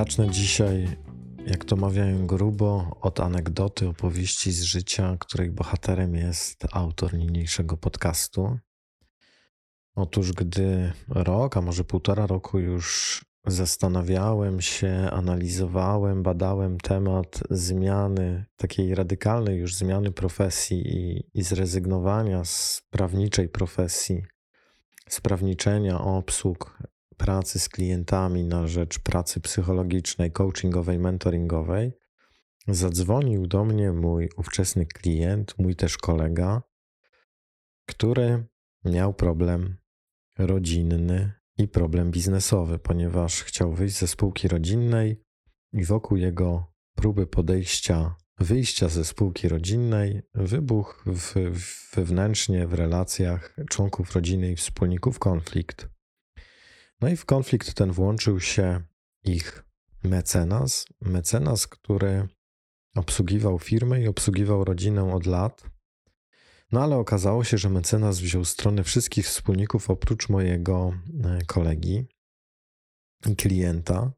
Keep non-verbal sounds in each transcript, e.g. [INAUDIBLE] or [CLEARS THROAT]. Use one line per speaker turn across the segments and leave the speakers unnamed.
Zacznę dzisiaj, jak to mawiają grubo, od anegdoty, opowieści z życia, której bohaterem jest autor niniejszego podcastu. Otóż, gdy rok, a może półtora roku już zastanawiałem się, analizowałem, badałem temat zmiany, takiej radykalnej już zmiany profesji i, i zrezygnowania z prawniczej profesji, z prawniczenia obsług pracy z klientami na rzecz pracy psychologicznej, coachingowej, mentoringowej, zadzwonił do mnie mój ówczesny klient, mój też kolega, który miał problem rodzinny i problem biznesowy, ponieważ chciał wyjść ze spółki rodzinnej i wokół jego próby podejścia, wyjścia ze spółki rodzinnej wybuchł w, wewnętrznie w relacjach członków rodziny i wspólników konflikt. No i w konflikt ten włączył się ich mecenas, mecenas, który obsługiwał firmę i obsługiwał rodzinę od lat. No ale okazało się, że mecenas wziął stronę wszystkich wspólników oprócz mojego e, kolegi i klienta.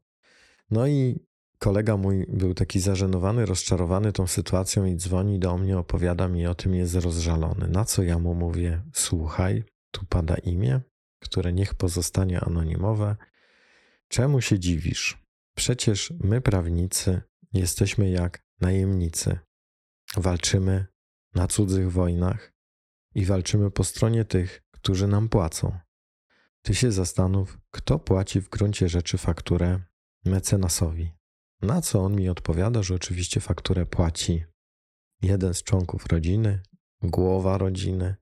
No i kolega mój był taki zażenowany, rozczarowany tą sytuacją i dzwoni do mnie, opowiada mi o tym, jest rozżalony. Na co ja mu mówię: Słuchaj, tu pada imię, które niech pozostanie anonimowe. Czemu się dziwisz? Przecież my, prawnicy, jesteśmy jak najemnicy. Walczymy na cudzych wojnach i walczymy po stronie tych, którzy nam płacą. Ty się zastanów, kto płaci w gruncie rzeczy fakturę mecenasowi. Na co on mi odpowiada, że oczywiście fakturę płaci jeden z członków rodziny, głowa rodziny,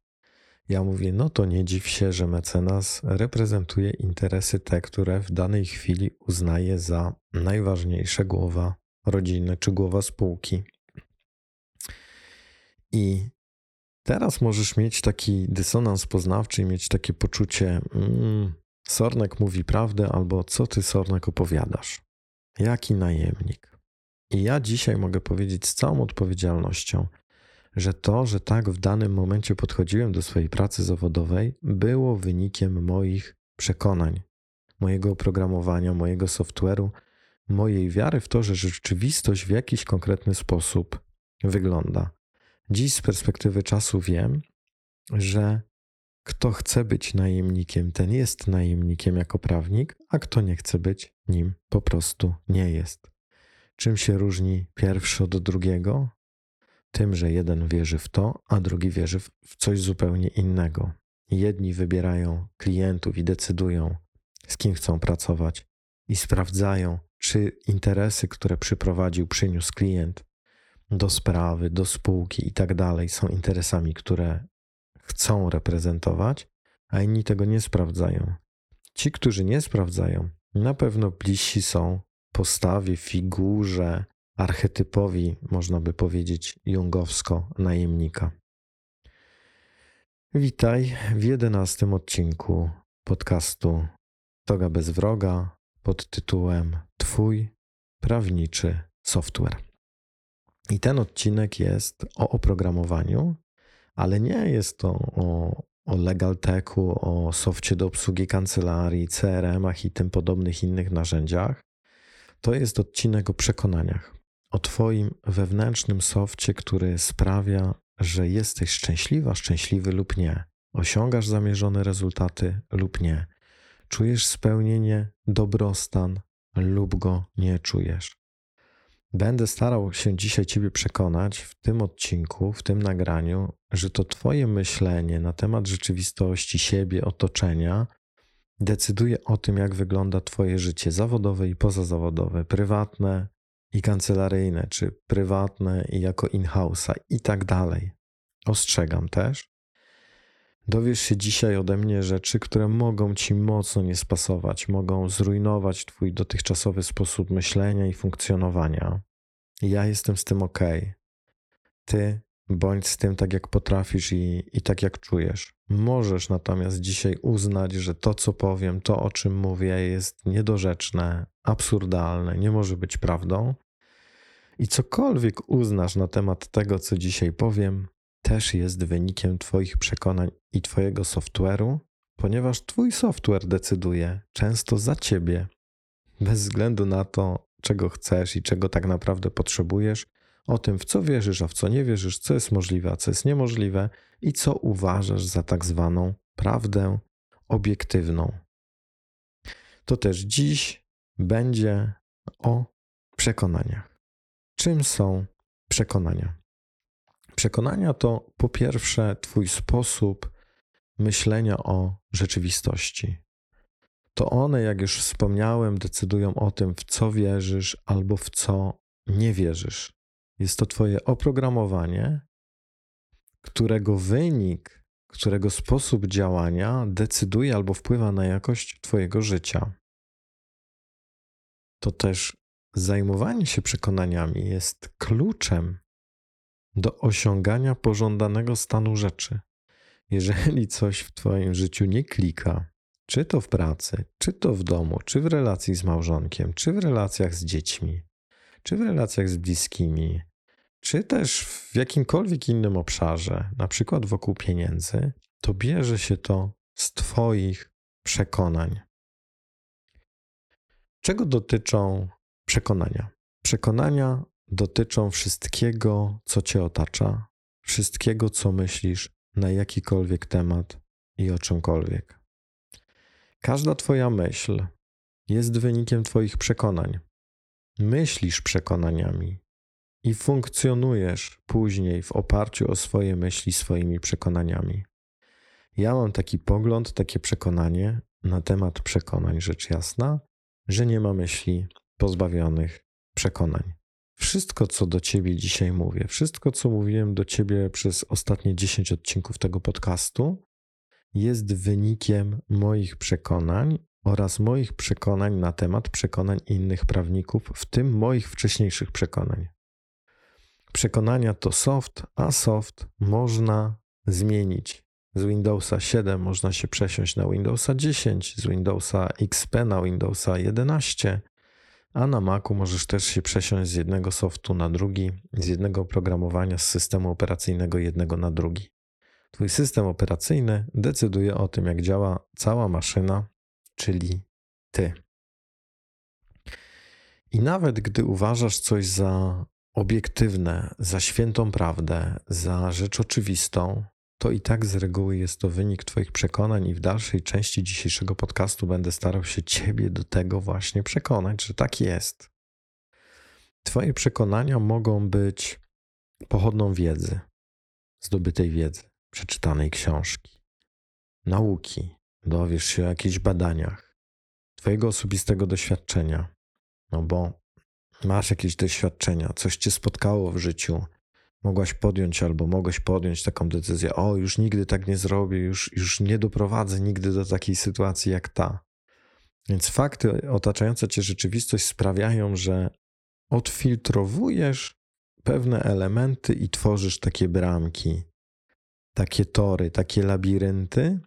ja mówię, no to nie dziw się, że mecenas reprezentuje interesy te, które w danej chwili uznaje za najważniejsze głowa rodziny czy głowa spółki. I teraz możesz mieć taki dysonans poznawczy i mieć takie poczucie, mm, Sornek mówi prawdę, albo co ty, Sornek, opowiadasz? Jaki najemnik? I ja dzisiaj mogę powiedzieć z całą odpowiedzialnością, że to, że tak w danym momencie podchodziłem do swojej pracy zawodowej, było wynikiem moich przekonań, mojego oprogramowania, mojego software'u, mojej wiary w to, że rzeczywistość w jakiś konkretny sposób wygląda. Dziś z perspektywy czasu wiem, że kto chce być najemnikiem, ten jest najemnikiem jako prawnik, a kto nie chce być nim, po prostu nie jest. Czym się różni pierwszy od drugiego? Tym, że jeden wierzy w to, a drugi wierzy w coś zupełnie innego. Jedni wybierają klientów i decydują, z kim chcą pracować, i sprawdzają, czy interesy, które przyprowadził, przyniósł klient do sprawy, do spółki i tak dalej, są interesami, które chcą reprezentować, a inni tego nie sprawdzają. Ci, którzy nie sprawdzają, na pewno bliżsi są postawie, figurze, archetypowi, można by powiedzieć, jungowsko-najemnika. Witaj w jedenastym odcinku podcastu Toga bez wroga pod tytułem Twój prawniczy software. I ten odcinek jest o oprogramowaniu, ale nie jest to o, o legal techu, o softie do obsługi kancelarii, CRM-ach i tym podobnych innych narzędziach. To jest odcinek o przekonaniach o Twoim wewnętrznym sofcie, który sprawia, że jesteś szczęśliwa, szczęśliwy lub nie. Osiągasz zamierzone rezultaty lub nie. Czujesz spełnienie, dobrostan lub go nie czujesz. Będę starał się dzisiaj Ciebie przekonać w tym odcinku, w tym nagraniu, że to Twoje myślenie na temat rzeczywistości, siebie, otoczenia decyduje o tym, jak wygląda Twoje życie zawodowe i pozazawodowe, prywatne, i kancelaryjne, czy prywatne i jako in-house'a i tak dalej. Ostrzegam też. Dowiesz się dzisiaj ode mnie rzeczy, które mogą ci mocno nie spasować, mogą zrujnować twój dotychczasowy sposób myślenia i funkcjonowania. ja jestem z tym ok. Ty bądź z tym tak, jak potrafisz i, i tak, jak czujesz. Możesz natomiast dzisiaj uznać, że to, co powiem, to, o czym mówię, jest niedorzeczne, absurdalne, nie może być prawdą. I cokolwiek uznasz na temat tego, co dzisiaj powiem, też jest wynikiem Twoich przekonań i Twojego software'u, ponieważ Twój software decyduje często za Ciebie, bez względu na to, czego chcesz i czego tak naprawdę potrzebujesz, o tym, w co wierzysz, a w co nie wierzysz, co jest możliwe, a co jest niemożliwe i co uważasz za tak zwaną prawdę obiektywną. To też dziś będzie o przekonaniach. Czym są przekonania? Przekonania to po pierwsze Twój sposób myślenia o rzeczywistości. To one, jak już wspomniałem, decydują o tym, w co wierzysz albo w co nie wierzysz. Jest to Twoje oprogramowanie, którego wynik, którego sposób działania decyduje albo wpływa na jakość Twojego życia. To też zajmowanie się przekonaniami jest kluczem do osiągania pożądanego stanu rzeczy. Jeżeli coś w Twoim życiu nie klika, czy to w pracy, czy to w domu, czy w relacji z małżonkiem, czy w relacjach z dziećmi, czy w relacjach z bliskimi, czy też w jakimkolwiek innym obszarze, na przykład wokół pieniędzy, to bierze się to z Twoich przekonań. Czego dotyczą przekonania? Przekonania dotyczą wszystkiego, co Cię otacza, wszystkiego, co myślisz na jakikolwiek temat i o czymkolwiek. Każda Twoja myśl jest wynikiem Twoich przekonań. Myślisz przekonaniami, i funkcjonujesz później w oparciu o swoje myśli, swoimi przekonaniami. Ja mam taki pogląd, takie przekonanie na temat przekonań, rzecz jasna, że nie ma myśli pozbawionych przekonań. Wszystko, co do ciebie dzisiaj mówię, wszystko, co mówiłem do ciebie przez ostatnie 10 odcinków tego podcastu, jest wynikiem moich przekonań oraz moich przekonań na temat przekonań innych prawników, w tym moich wcześniejszych przekonań. Przekonania to soft, a soft można zmienić. Z Windowsa 7 można się przesiąść na Windowsa 10, z Windowsa XP na Windowsa 11, a na Macu możesz też się przesiąść z jednego softu na drugi, z jednego oprogramowania z systemu operacyjnego jednego na drugi. Twój system operacyjny decyduje o tym, jak działa cała maszyna, czyli ty. I nawet gdy uważasz coś za obiektywne, za świętą prawdę, za rzecz oczywistą, to i tak z reguły jest to wynik Twoich przekonań, i w dalszej części dzisiejszego podcastu będę starał się Ciebie do tego właśnie przekonać, że tak jest. Twoje przekonania mogą być pochodną wiedzy, zdobytej wiedzy, przeczytanej książki, nauki, dowiesz się o jakichś badaniach, Twojego osobistego doświadczenia. No bo masz jakieś doświadczenia, coś cię spotkało w życiu, mogłaś podjąć albo mogłeś podjąć taką decyzję: O, już nigdy tak nie zrobię, już, już nie doprowadzę nigdy do takiej sytuacji jak ta. Więc fakty otaczające cię rzeczywistość sprawiają, że odfiltrowujesz pewne elementy i tworzysz takie bramki, takie tory, takie labirynty,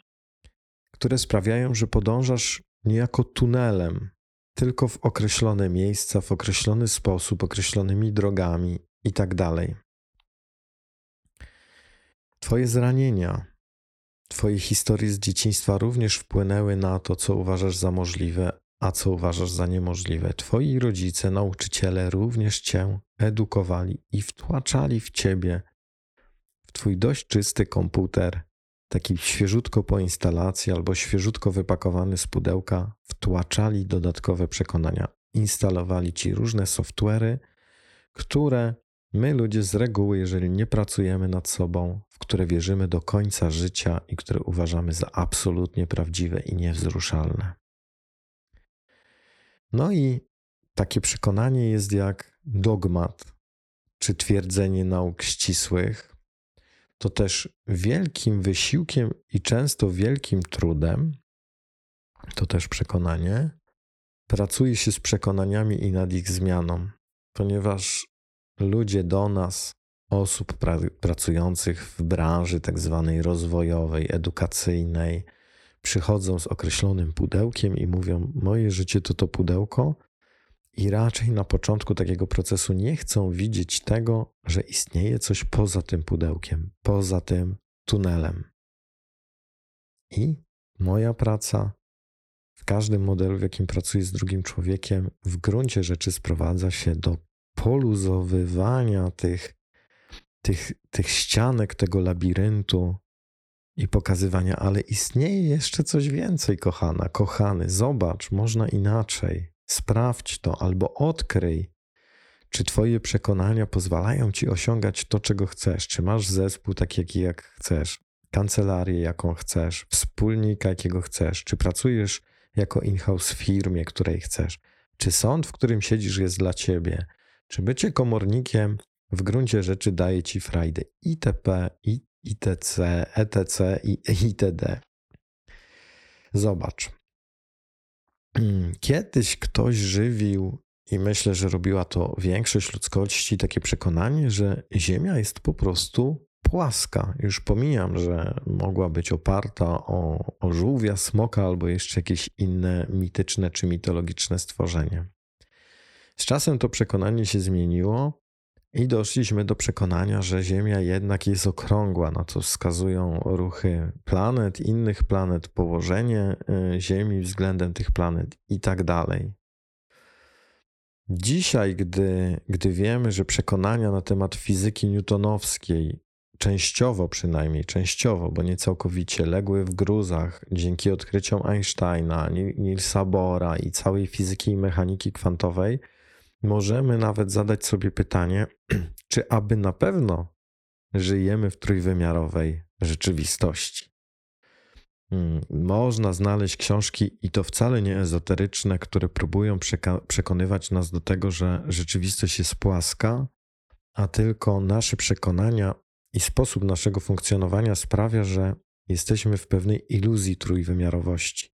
które sprawiają, że podążasz niejako tunelem tylko w określone miejsca, w określony sposób, określonymi drogami i tak. Twoje zranienia, Twoje historie z dzieciństwa również wpłynęły na to, co uważasz za możliwe, a co uważasz za niemożliwe. Twoi rodzice, nauczyciele również Cię edukowali i wtłaczali w Ciebie, w Twój dość czysty komputer, taki świeżutko po instalacji albo świeżutko wypakowany z pudełka, wtłaczali dodatkowe przekonania. Instalowali ci różne software'y, które my ludzie z reguły, jeżeli nie pracujemy nad sobą, w które wierzymy do końca życia i które uważamy za absolutnie prawdziwe i niewzruszalne. No i takie przekonanie jest jak dogmat czy twierdzenie nauk ścisłych, to też wielkim wysiłkiem i często wielkim trudem, to też przekonanie, pracuje się z przekonaniami i nad ich zmianą, ponieważ ludzie do nas, osób pra pracujących w branży tak zwanej rozwojowej, edukacyjnej, przychodzą z określonym pudełkiem i mówią: Moje życie to to pudełko, i raczej na początku takiego procesu nie chcą widzieć tego, że istnieje coś poza tym pudełkiem, poza tym tunelem. I moja praca w każdym modelu, w jakim pracuje z drugim człowiekiem, w gruncie rzeczy sprowadza się do poluzowywania tych, tych, tych ścianek, tego labiryntu i pokazywania, ale istnieje jeszcze coś więcej, kochana, kochany. Zobacz, można inaczej. Sprawdź to albo odkryj, czy Twoje przekonania pozwalają Ci osiągać to, czego chcesz. Czy masz zespół taki, jak chcesz, kancelarię, jaką chcesz, wspólnika, jakiego chcesz, czy pracujesz jako in-house w firmie, której chcesz, czy sąd, w którym siedzisz, jest dla Ciebie, czy bycie komornikiem w gruncie rzeczy daje Ci frajdę itp., itc., etc. i itd. Zobacz. Kiedyś ktoś żywił, i myślę, że robiła to większość ludzkości, takie przekonanie, że Ziemia jest po prostu płaska. Już pomijam, że mogła być oparta o, o żółwia, smoka albo jeszcze jakieś inne mityczne czy mitologiczne stworzenie. Z czasem to przekonanie się zmieniło i doszliśmy do przekonania, że Ziemia jednak jest okrągła, na co wskazują ruchy planet, innych planet, położenie y, Ziemi względem tych planet i tak dalej. Dzisiaj, gdy, gdy wiemy, że przekonania na temat fizyki newtonowskiej, częściowo przynajmniej, częściowo, bo nie całkowicie, legły w gruzach dzięki odkryciom Einsteina, Nielsa Bohra i całej fizyki i mechaniki kwantowej, możemy nawet zadać sobie pytanie, [CLEARS THROAT] czy aby na pewno żyjemy w trójwymiarowej rzeczywistości. Hmm, można znaleźć książki i to wcale nie ezoteryczne, które próbują przekonywać nas do tego, że rzeczywistość jest płaska, a tylko nasze przekonania i sposób naszego funkcjonowania sprawia, że jesteśmy w pewnej iluzji trójwymiarowości.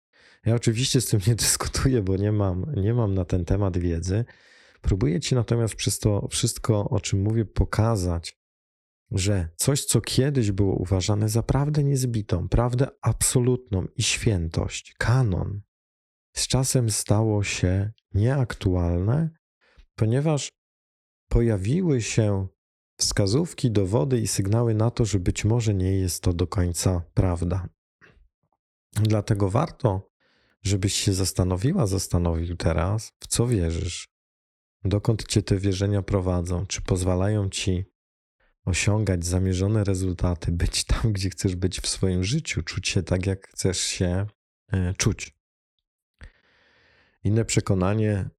Ja oczywiście z tym nie [LAUGHS] dyskutuję, bo nie mam, nie mam na ten temat wiedzy, Próbuję Ci natomiast przez to wszystko, o czym mówię, pokazać, że coś, co kiedyś było uważane za prawdę niezbitą, prawdę absolutną i świętość, kanon, z czasem stało się nieaktualne, ponieważ pojawiły się wskazówki, dowody i sygnały na to, że być może nie jest to do końca prawda. Dlatego warto, żebyś się zastanowiła, zastanowił teraz, w co wierzysz, Dokąd cię te wierzenia prowadzą? Czy pozwalają ci osiągać zamierzone rezultaty, być tam, gdzie chcesz być w swoim życiu, czuć się tak, jak chcesz się e, czuć? Inne przekonanie,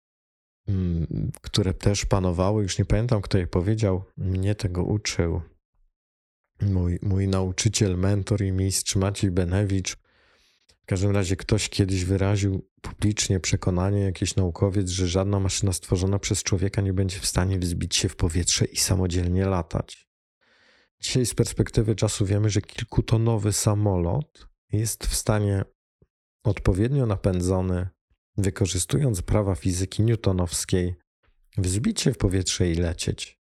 mm, które też panowało, już nie pamiętam, kto je powiedział, mnie tego uczył. Mój, mój nauczyciel, mentor i mistrz Maciej Benewicz w każdym razie ktoś kiedyś wyraził publicznie przekonanie, jakiś naukowiec, że żadna maszyna stworzona przez człowieka nie będzie w stanie wzbić się w powietrze i samodzielnie latać. Dzisiaj z perspektywy czasu wiemy, że kilkutonowy samolot jest w stanie odpowiednio napędzony, wykorzystując prawa fizyki newtonowskiej, wzbić się w powietrze i lecieć.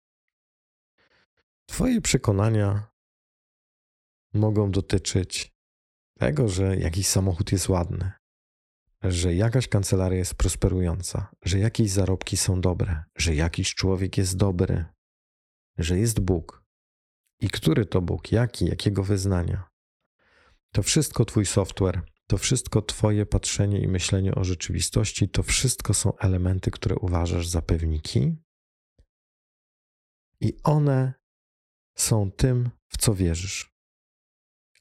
Twoje przekonania mogą dotyczyć tego, że jakiś samochód jest ładny, że jakaś kancelaria jest prosperująca, że jakieś zarobki są dobre, że jakiś człowiek jest dobry, że jest Bóg. I który to Bóg, jaki, jakiego wyznania. To wszystko Twój software, to wszystko Twoje patrzenie i myślenie o rzeczywistości, to wszystko są elementy, które uważasz za pewniki, i one są tym, w co wierzysz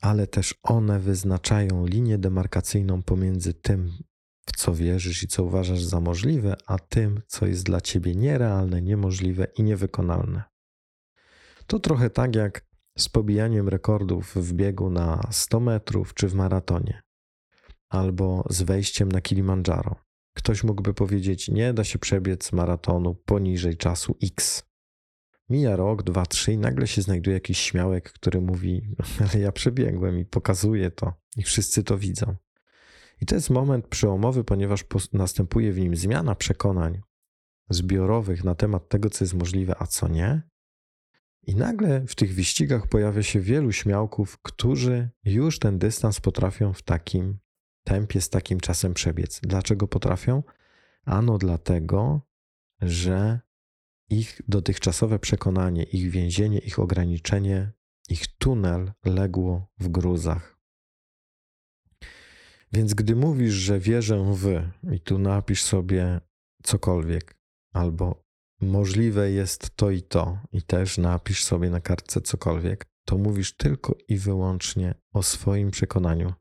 ale też one wyznaczają linię demarkacyjną pomiędzy tym, w co wierzysz i co uważasz za możliwe, a tym, co jest dla ciebie nierealne, niemożliwe i niewykonalne. To trochę tak jak z pobijaniem rekordów w biegu na 100 metrów czy w maratonie, albo z wejściem na Kilimandżaro. Ktoś mógłby powiedzieć: Nie da się przebiec maratonu poniżej czasu X. Mija rok, dwa, trzy i nagle się znajduje jakiś śmiałek, który mówi, [LAUGHS] ale ja przebiegłem i pokazuje to i wszyscy to widzą. I to jest moment przełomowy, ponieważ następuje w nim zmiana przekonań zbiorowych na temat tego, co jest możliwe, a co nie. I nagle w tych wyścigach pojawia się wielu śmiałków, którzy już ten dystans potrafią w takim tempie, z takim czasem przebiec. Dlaczego potrafią? Ano dlatego, że ich dotychczasowe przekonanie, ich więzienie, ich ograniczenie, ich tunel legło w gruzach. Więc gdy mówisz, że wierzę w, i tu napisz sobie cokolwiek, albo możliwe jest to i to, i też napisz sobie na kartce cokolwiek, to mówisz tylko i wyłącznie o swoim przekonaniu.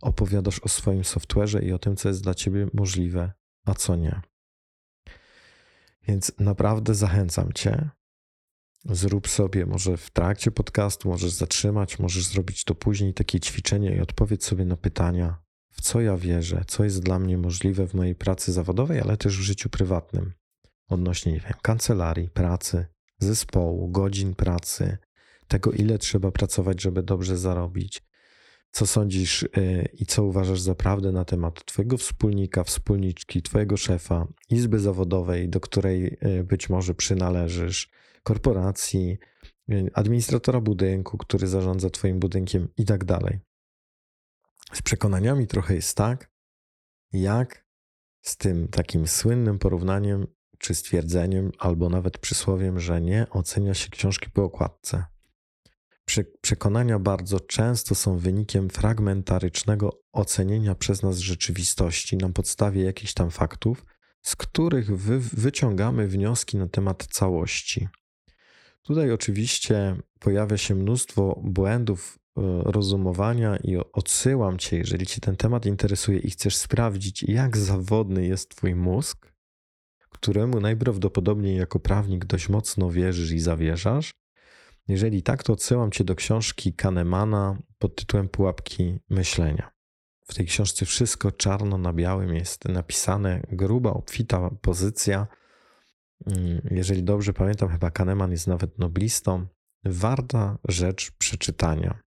Opowiadasz o swoim software'ze i o tym, co jest dla ciebie możliwe, a co nie. Więc naprawdę zachęcam cię. Zrób sobie, może w trakcie podcastu, możesz zatrzymać, możesz zrobić to później, takie ćwiczenie i odpowiedz sobie na pytania, w co ja wierzę, co jest dla mnie możliwe w mojej pracy zawodowej, ale też w życiu prywatnym. Odnośnie, nie wiem, kancelarii, pracy, zespołu, godzin pracy, tego, ile trzeba pracować, żeby dobrze zarobić. Co sądzisz y, i co uważasz za prawdę na temat Twojego wspólnika, wspólniczki, Twojego szefa, izby zawodowej, do której y, być może przynależysz, korporacji, y, administratora budynku, który zarządza Twoim budynkiem i tak dalej. Z przekonaniami trochę jest tak, jak z tym takim słynnym porównaniem czy stwierdzeniem, albo nawet przysłowiem, że nie ocenia się książki po okładce. Przekonania bardzo często są wynikiem fragmentarycznego ocenienia przez nas rzeczywistości na podstawie jakichś tam faktów, z których wy wyciągamy wnioski na temat całości. Tutaj oczywiście pojawia się mnóstwo błędów e, rozumowania i odsyłam cię, jeżeli cię ten temat interesuje i chcesz sprawdzić, jak zawodny jest twój mózg, któremu najprawdopodobniej jako prawnik dość mocno wierzysz i zawierzasz, jeżeli tak, to odsyłam Cię do książki Kahnemana pod tytułem Pułapki myślenia. W tej książce wszystko czarno na białym jest napisane, gruba, obfita pozycja. Mm, jeżeli dobrze pamiętam, chyba Kahneman jest nawet noblistą. Warta rzecz przeczytania.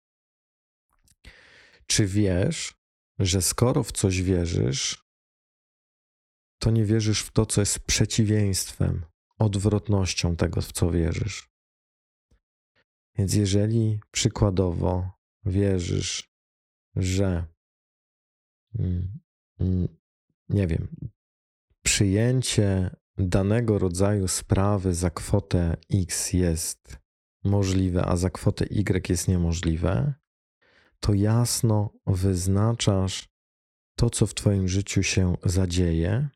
Czy wiesz, że skoro w coś wierzysz, to nie wierzysz w to, co jest przeciwieństwem, odwrotnością tego, w co wierzysz? Więc jeżeli przykładowo wierzysz, że mm, mm, nie wiem, przyjęcie danego rodzaju sprawy za kwotę X jest możliwe, a za kwotę Y jest niemożliwe, to jasno wyznaczasz to, co w Twoim życiu się zadzieje,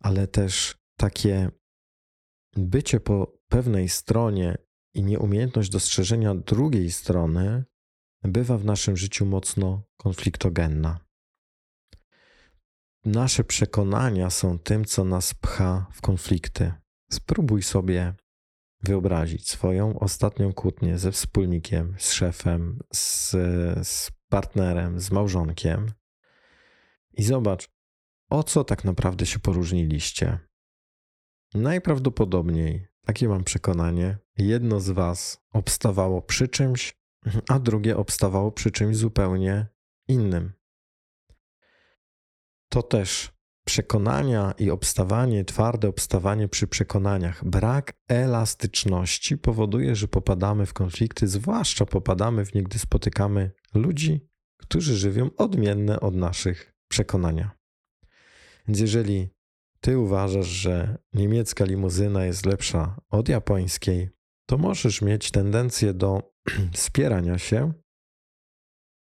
ale też takie bycie po pewnej stronie i nieumiejętność dostrzeżenia drugiej strony bywa w naszym życiu mocno konfliktogenna. Nasze przekonania są tym, co nas pcha w konflikty. Spróbuj sobie wyobrazić swoją ostatnią kłótnię ze wspólnikiem, z szefem, z, z partnerem, z małżonkiem i zobacz, o co tak naprawdę się poróżniliście. Najprawdopodobniej takie mam przekonanie. Jedno z Was obstawało przy czymś, a drugie obstawało przy czymś zupełnie innym. To też przekonania i obstawanie, twarde obstawanie przy przekonaniach, brak elastyczności powoduje, że popadamy w konflikty, zwłaszcza popadamy w nie, gdy spotykamy ludzi, którzy żywią odmienne od naszych przekonania. Więc jeżeli ty uważasz, że niemiecka limuzyna jest lepsza od japońskiej, to możesz mieć tendencję do [CLEARS THROAT] spierania się.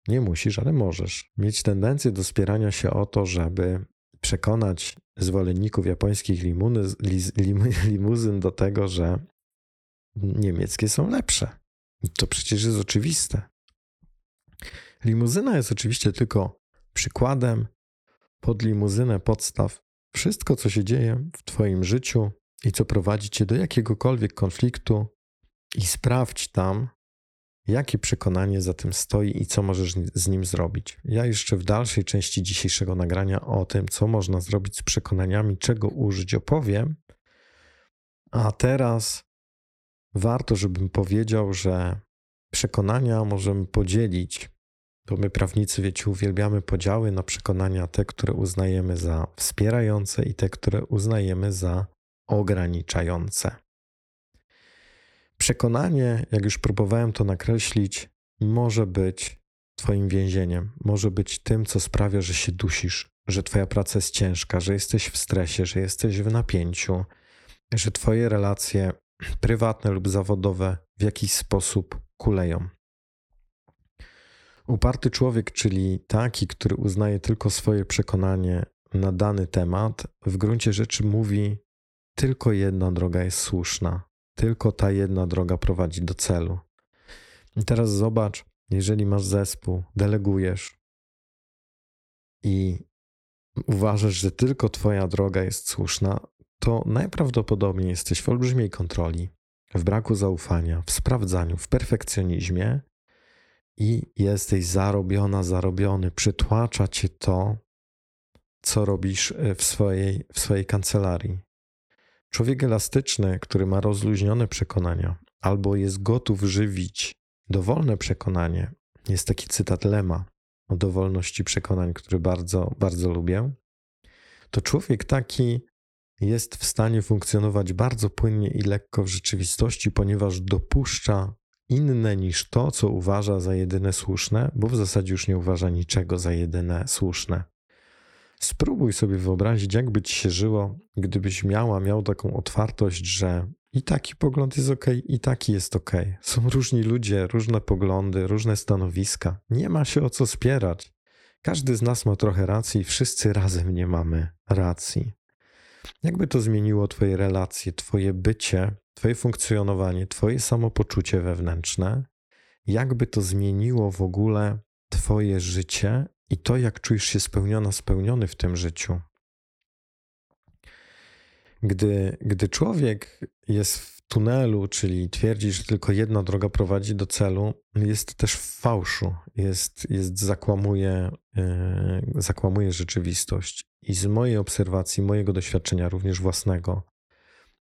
Nie musisz, ale możesz mieć tendencję do spierania się o to, żeby przekonać zwolenników japońskich limuny, lim, [LAUGHS] limuzyn do tego, że niemieckie są lepsze. To przecież jest oczywiste. Limuzyna jest oczywiście tylko przykładem. Pod limuzynę podstaw wszystko, co się dzieje w Twoim życiu i co prowadzi Cię do jakiegokolwiek konfliktu, i sprawdź tam, jakie przekonanie za tym stoi i co możesz z nim zrobić. Ja jeszcze w dalszej części dzisiejszego nagrania o tym, co można zrobić z przekonaniami, czego użyć, opowiem. A teraz warto, żebym powiedział, że przekonania możemy podzielić to my, prawnicy, wiecie, uwielbiamy podziały na przekonania te, które uznajemy za wspierające i te, które uznajemy za ograniczające. Przekonanie, jak już próbowałem to nakreślić, może być Twoim więzieniem, może być tym, co sprawia, że się dusisz, że Twoja praca jest ciężka, że jesteś w stresie, że jesteś w napięciu, że Twoje relacje [CLEARS THROAT] prywatne lub zawodowe w jakiś sposób kuleją. Uparty człowiek, czyli taki, który uznaje tylko swoje przekonanie na dany temat, w gruncie rzeczy mówi: tylko jedna droga jest słuszna, tylko ta jedna droga prowadzi do celu. I teraz zobacz, jeżeli masz zespół, delegujesz i uważasz, że tylko Twoja droga jest słuszna, to najprawdopodobniej jesteś w olbrzymiej kontroli, w braku zaufania, w sprawdzaniu, w perfekcjonizmie i jesteś zarobiona, zarobiony. Przytłacza cię to, co robisz e, w swojej, w swojej kancelarii. Człowiek elastyczny, który ma rozluźnione przekonania albo jest gotów żywić dowolne przekonanie, jest taki cytat Lema o dowolności przekonań, który bardzo, bardzo lubię, to człowiek taki jest w stanie funkcjonować bardzo płynnie i lekko w rzeczywistości, ponieważ dopuszcza inne niż to, co uważa za jedyne słuszne, bo w zasadzie już nie uważa niczego za jedyne słuszne. Spróbuj sobie wyobrazić, jakby ci się żyło, gdybyś miała, miał taką otwartość, że i taki pogląd jest ok, i taki jest ok. Są różni ludzie, różne poglądy, różne stanowiska. Nie ma się o co spierać. Każdy z nas ma trochę racji, wszyscy razem nie mamy racji. Jakby to zmieniło Twoje relacje, Twoje bycie, Twoje funkcjonowanie, Twoje samopoczucie wewnętrzne? Jakby to zmieniło w ogóle Twoje życie i to, jak czujesz się spełniona, spełniony w tym życiu? Gdy, gdy człowiek jest w tunelu, czyli twierdzi, że tylko jedna droga prowadzi do celu, jest też w fałszu, jest, jest zakłamuje, yy, zakłamuje rzeczywistość. I z mojej obserwacji, mojego doświadczenia, również własnego,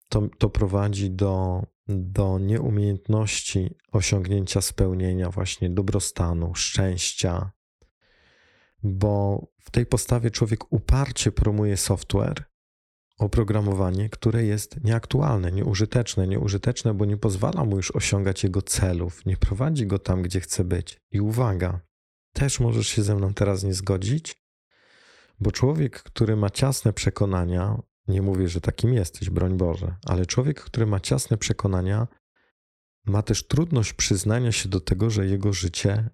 to, to prowadzi do, do nieumiejętności osiągnięcia spełnienia, właśnie dobrostanu, szczęścia, bo w tej postawie człowiek uparcie promuje software, oprogramowanie, które jest nieaktualne, nieużyteczne. Nieużyteczne, bo nie pozwala mu już osiągać jego celów, nie prowadzi go tam, gdzie chce być. I uwaga, też możesz się ze mną teraz nie zgodzić, bo człowiek, który ma ciasne przekonania, nie mówię, że takim jesteś, broń Boże, ale człowiek, który ma ciasne przekonania, ma też trudność przyznania się do tego, że jego życie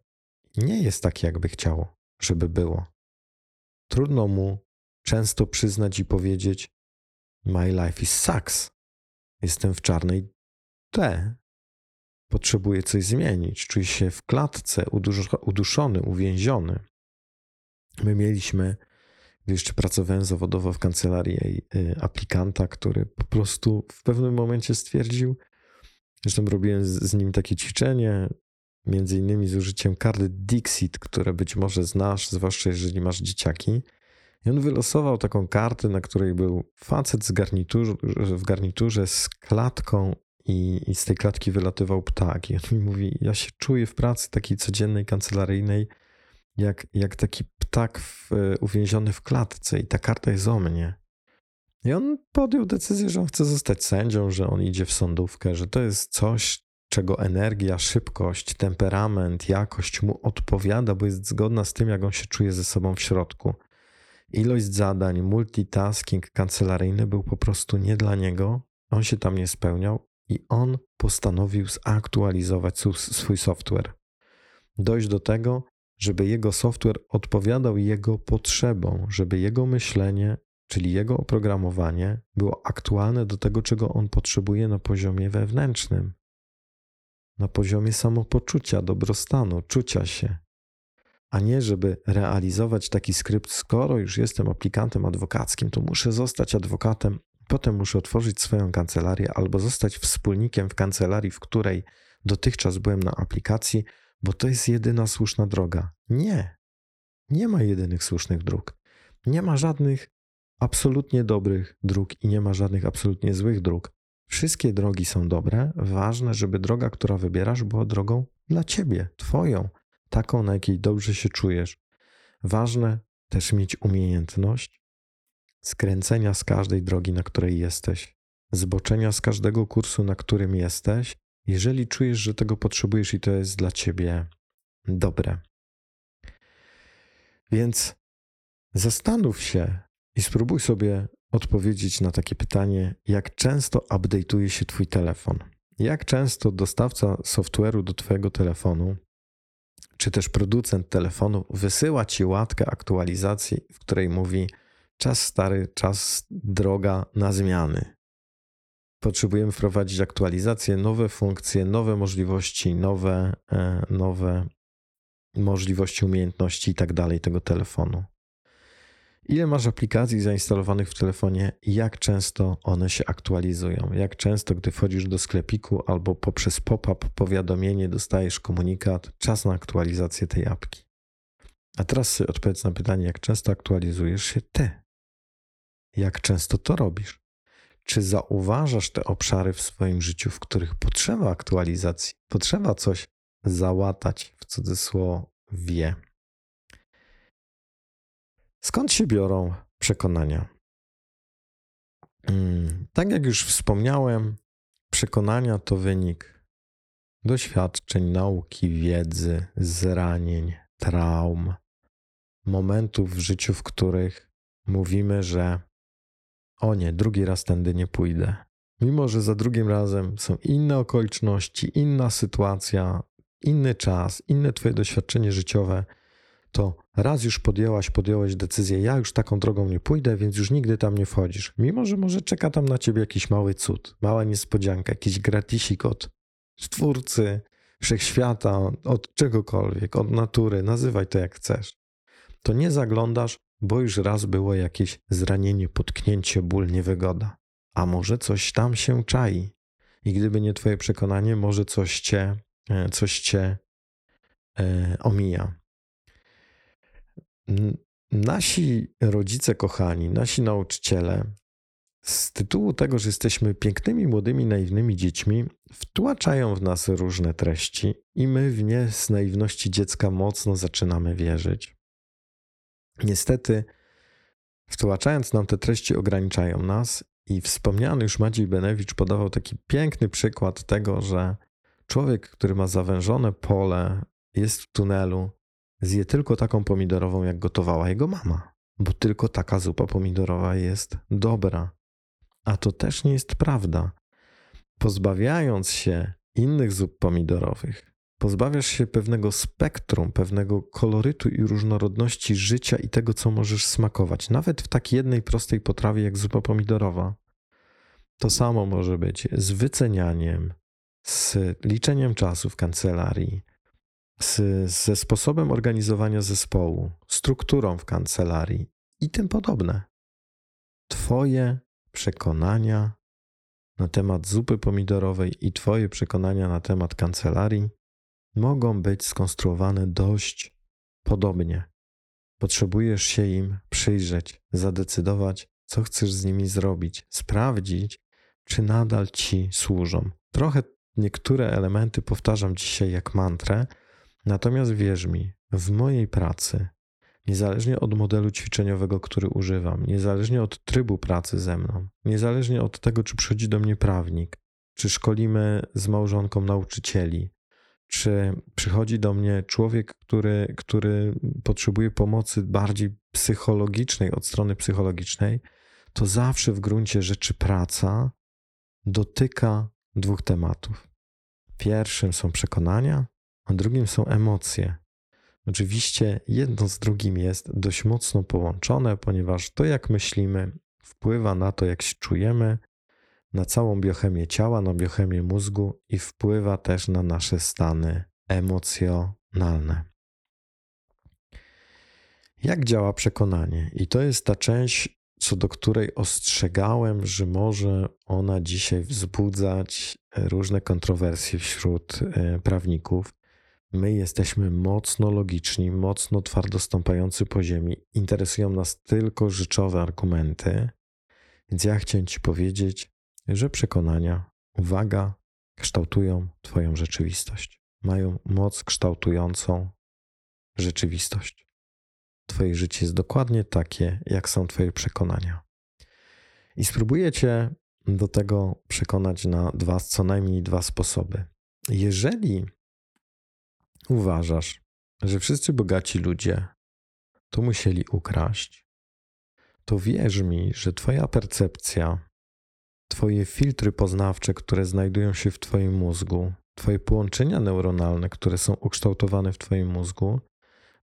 nie jest takie, jakby chciało, żeby było. Trudno mu często przyznać i powiedzieć: My life is sucks. Jestem w czarnej T. Potrzebuję coś zmienić. Czuję się w klatce, uduszony, uwięziony. My mieliśmy gdy jeszcze pracowałem zawodowo w kancelarii y, aplikanta, który po prostu w pewnym momencie stwierdził, zresztą robiłem z, nim takie ćwiczenie, między innymi z użyciem karty Dixit, które być może znasz, zwłaszcza jeżeli masz dzieciaki. I on wylosował taką kartę, na której był facet z garnitur, w garniturze z klatką i, i z tej klatki wylatywał ptak. I on mi mówi, ja się czuję w pracy takiej codziennej, kancelaryjnej, jak, jak taki ptak w, uwięziony w klatce i ta karta jest o mnie. I on podjął decyzję, że on chce zostać sędzią, że on idzie w sądówkę, że to jest coś, czego energia, szybkość, temperament, jakość mu odpowiada, bo jest zgodna z tym, jak on się czuje ze sobą w środku. Ilość zadań, multitasking kancelaryjny był po prostu nie dla niego, on się tam nie spełniał i on postanowił zaktualizować swój software. Dojść do tego, żeby jego software odpowiadał jego potrzebom, żeby jego myślenie, czyli jego oprogramowanie, było aktualne do tego, czego on potrzebuje na poziomie wewnętrznym, na poziomie samopoczucia, dobrostanu, czucia się. A nie, żeby realizować taki skrypt, skoro już jestem aplikantem adwokackim, to muszę zostać adwokatem, potem muszę otworzyć swoją kancelarię albo zostać wspólnikiem w kancelarii, w której dotychczas byłem na aplikacji, bo to jest jedyna słuszna droga. Nie. Nie ma jedynych słusznych dróg. Nie ma żadnych absolutnie dobrych dróg i nie ma żadnych absolutnie złych dróg. Wszystkie drogi są dobre. Ważne, żeby droga, która wybierasz, była drogą dla ciebie, twoją, taką, na jakiej dobrze się czujesz. Ważne też mieć umiejętność skręcenia z każdej drogi, na której jesteś, zboczenia z każdego kursu, na którym jesteś jeżeli czujesz, że tego potrzebujesz i to jest dla ciebie dobre. Więc zastanów się i spróbuj sobie odpowiedzieć na takie pytanie, jak często update'uje się Twój telefon. Jak często dostawca software'u do Twojego telefonu, czy też producent telefonu wysyła ci łatkę aktualizacji, w której mówi: czas stary, czas droga na zmiany. Potrzebujemy wprowadzić aktualizacje, nowe funkcje, nowe możliwości, nowe, e, nowe możliwości, umiejętności i tak dalej tego telefonu. Ile masz aplikacji zainstalowanych w telefonie jak często one się aktualizują? Jak często, gdy wchodzisz do sklepiku albo poprzez pop-up powiadomienie dostajesz komunikat, czas na aktualizację tej apki? A teraz odpowiedz na pytanie, jak często aktualizujesz się ty? Jak często to robisz? Czy zauważasz te obszary w swoim życiu, w których potrzeba aktualizacji, potrzeba coś załatać w cudzysłowie? Skąd się biorą przekonania? Hmm, tak jak już wspomniałem, przekonania to wynik doświadczeń, nauki, wiedzy, zranień, traum, momentów w życiu, w których mówimy, że o nie, drugi raz tędy nie pójdę. Mimo, że za drugim razem są inne okoliczności, inna sytuacja, inny czas, inne Twoje doświadczenie życiowe, to raz już podjęłaś, podjąłeś decyzję, ja już taką drogą nie pójdę, więc już nigdy tam nie wchodzisz. Mimo, że może czeka tam na ciebie jakiś mały cud, mała niespodzianka, jakiś gratisik od Stwórcy, Wszechświata, od czegokolwiek, od natury, nazywaj to jak chcesz. To nie zaglądasz, bo już raz było jakieś zranienie, potknięcie, ból, niewygoda. A może coś tam się czai. I gdyby nie twoje przekonanie, może coś cię, e, coś cię e, omija. Nasi rodzice kochani, nasi nauczyciele, z tytułu tego, że jesteśmy pięknymi, młodymi, naiwnymi dziećmi, wtłaczają w nas różne treści i my w nie z naiwności dziecka mocno zaczynamy wierzyć. Niestety, wtłaczając nam te treści, ograniczają nas i wspomniany już Maciej Benewicz podawał taki piękny przykład tego, że człowiek, który ma zawężone pole, jest w tunelu, zje tylko taką pomidorową, jak gotowała jego mama, bo tylko taka zupa pomidorowa jest dobra. A to też nie jest prawda. Pozbawiając się innych zup pomidorowych, pozbawiasz się pewnego spektrum, pewnego kolorytu i różnorodności życia i tego, co możesz smakować, nawet w takiej jednej prostej potrawie jak zupa pomidorowa. To samo może być z wycenianiem, z liczeniem czasu w kancelarii, z, ze sposobem organizowania zespołu, strukturą w kancelarii i tym podobne. Twoje przekonania na temat zupy pomidorowej i Twoje przekonania na temat kancelarii mogą być skonstruowane dość podobnie. Potrzebujesz się im przyjrzeć, zadecydować, co chcesz z nimi zrobić, sprawdzić, czy nadal ci służą. Trochę niektóre elementy powtarzam dzisiaj jak mantrę, Natomiast wierz mi, w mojej pracy, niezależnie od modelu ćwiczeniowego, który używam, niezależnie od trybu pracy ze mną, niezależnie od tego, czy przychodzi do mnie prawnik, czy szkolimy z małżonką nauczycieli, czy przychodzi do mnie człowiek, który, który potrzebuje pomocy bardziej psychologicznej, od strony psychologicznej, to zawsze w gruncie rzeczy praca dotyka dwóch tematów. Pierwszym są przekonania, a drugim są emocje. Oczywiście jedno z drugim jest dość mocno połączone, ponieważ to, jak myślimy, wpływa na to, jak się czujemy, na całą biochemię ciała, na biochemię mózgu i wpływa też na nasze stany emocjonalne. Jak działa przekonanie? I to jest ta część, co do której ostrzegałem, że może ona dzisiaj wzbudzać różne kontrowersje wśród e, prawników. My jesteśmy mocno logiczni, mocno twardo stąpający po ziemi. Interesują nas tylko rzeczowe argumenty. Więc ja chciałem Ci powiedzieć, że przekonania, uwaga, kształtują Twoją rzeczywistość. Mają moc kształtującą rzeczywistość. Twoje życie jest dokładnie takie, jak są Twoje przekonania. I spróbuję Cię do tego przekonać na dwa, co najmniej dwa sposoby. Jeżeli uważasz, że wszyscy bogaci ludzie to musieli ukraść, to wierz mi, że Twoja percepcja, Twoje filtry poznawcze, które znajdują się w Twoim mózgu, Twoje połączenia neuronalne, które są ukształtowane w Twoim mózgu,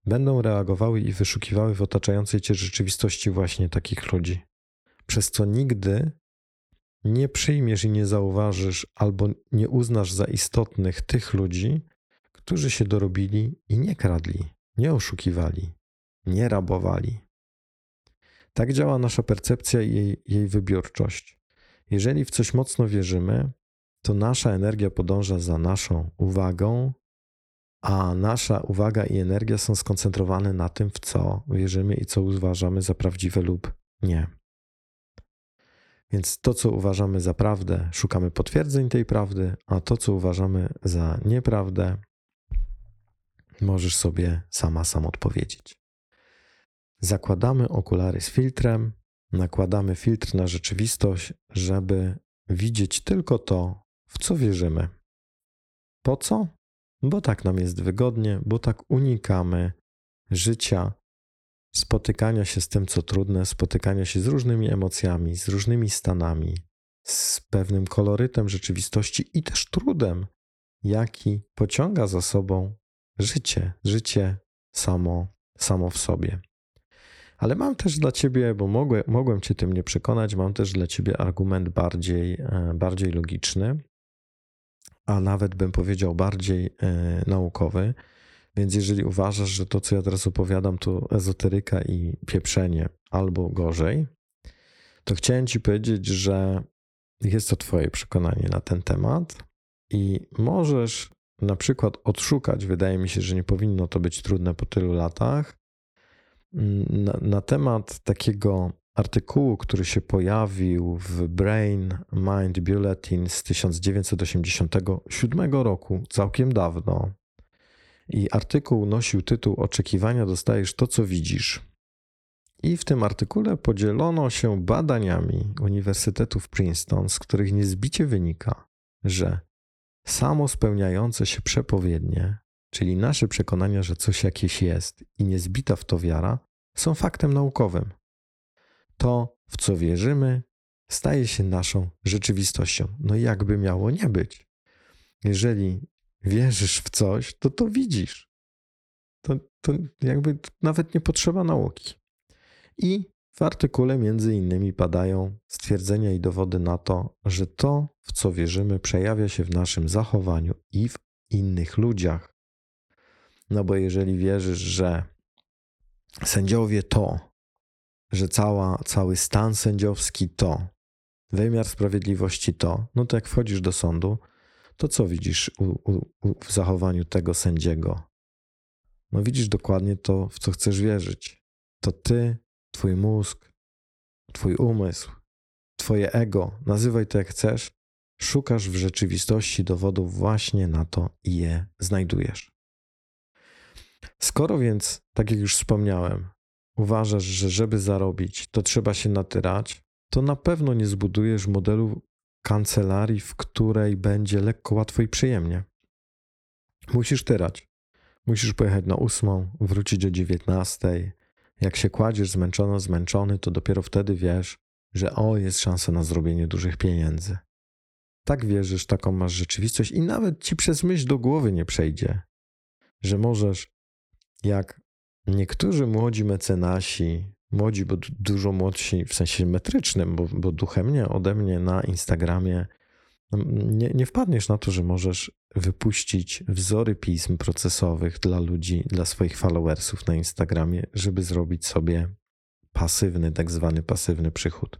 będą reagowały i wyszukiwały w otaczającej Cię rzeczywistości właśnie takich ludzi. Przez co nigdy nie przyjmiesz i nie zauważysz albo nie uznasz za istotnych tych ludzi, którzy się dorobili i nie kradli, nie oszukiwali, nie rabowali. Tak działa nasza percepcja i jej, jej wybiórczość. Jeżeli w coś mocno wierzymy, to nasza energia podąża za naszą uwagą, a nasza uwaga i energia są skoncentrowane na tym, w co wierzymy i co uważamy za prawdziwe lub nie. Więc to, co uważamy za prawdę, szukamy potwierdzeń tej prawdy, a to, co uważamy za nieprawdę, możesz sobie sama sam odpowiedzieć. Zakładamy okulary z filtrem, nakładamy filtr na rzeczywistość, żeby widzieć tylko to, w co wierzymy. Po co? Bo tak nam jest wygodnie, bo tak unikamy życia, spotykania się z tym, co trudne, spotykania się z różnymi emocjami, z różnymi stanami, z pewnym kolorytem rzeczywistości i też trudem, jaki pociąga za sobą życie, życie samo, samo w sobie. Ale mam też dla ciebie, bo mogłem, mogłem cię tym nie przekonać, mam też dla ciebie argument bardziej, e, bardziej logiczny, a nawet bym powiedział bardziej e, naukowy. Więc jeżeli uważasz, że to, co ja teraz opowiadam, to ezoteryka i pieprzenie, albo gorzej, to chciałem ci powiedzieć, że jest to Twoje przekonanie na ten temat i możesz na przykład odszukać, wydaje mi się, że nie powinno to być trudne po tylu latach, na, na temat takiego artykułu, który się pojawił w Brain Mind Bulletin z 1987 roku, całkiem dawno. I artykuł nosił tytuł Oczekiwania dostajesz to, co widzisz. I w tym artykule podzielono się badaniami Uniwersytetów Princeton, z których niezbicie wynika, że samo spełniające się przepowiednie, czyli nasze przekonania, że coś jakieś jest i niezbita w to wiara, są faktem naukowym. To, w co wierzymy, staje się naszą rzeczywistością. No jakby miało nie być. Jeżeli wierzysz w coś, to to widzisz. To, to jakby nawet nie potrzeba nauki. I w artykule między innymi padają stwierdzenia i dowody na to, że to, w co wierzymy, przejawia się w naszym zachowaniu i w innych ludziach. No bo jeżeli wierzysz, że sędziowie to, że cała, cały stan sędziowski to, wymiar sprawiedliwości to, no to jak wchodzisz do sądu, to co widzisz u, u, w zachowaniu tego sędziego? No widzisz dokładnie to, w co chcesz wierzyć. To ty, twój mózg, twój umysł, twoje ego, nazywaj to jak chcesz, szukasz w rzeczywistości dowodów właśnie na to i je znajdujesz. Skoro więc, tak jak już wspomniałem, uważasz, że żeby zarobić, to trzeba się natyrać, to na pewno nie zbudujesz modelu kancelarii, w której będzie lekko, łatwo i przyjemnie. Musisz tyrać. Musisz pojechać na ósmą, wrócić o dziewiętnastej. Jak się kładziesz zmęczony, zmęczony, to dopiero wtedy wiesz, że o, jest szansa na zrobienie dużych pieniędzy. Tak wierzysz, taką masz rzeczywistość i nawet ci przez myśl do głowy nie przejdzie, że możesz, jak niektórzy młodzi mecenasi, młodzi, bo dużo młodsi w sensie metrycznym, bo, bo duchem nie, ode mnie na Instagramie, nie, nie wpadniesz na to, że możesz wypuścić wzory pism procesowych dla ludzi, dla swoich followersów na Instagramie, żeby zrobić sobie pasywny, tak zwany pasywny przychód.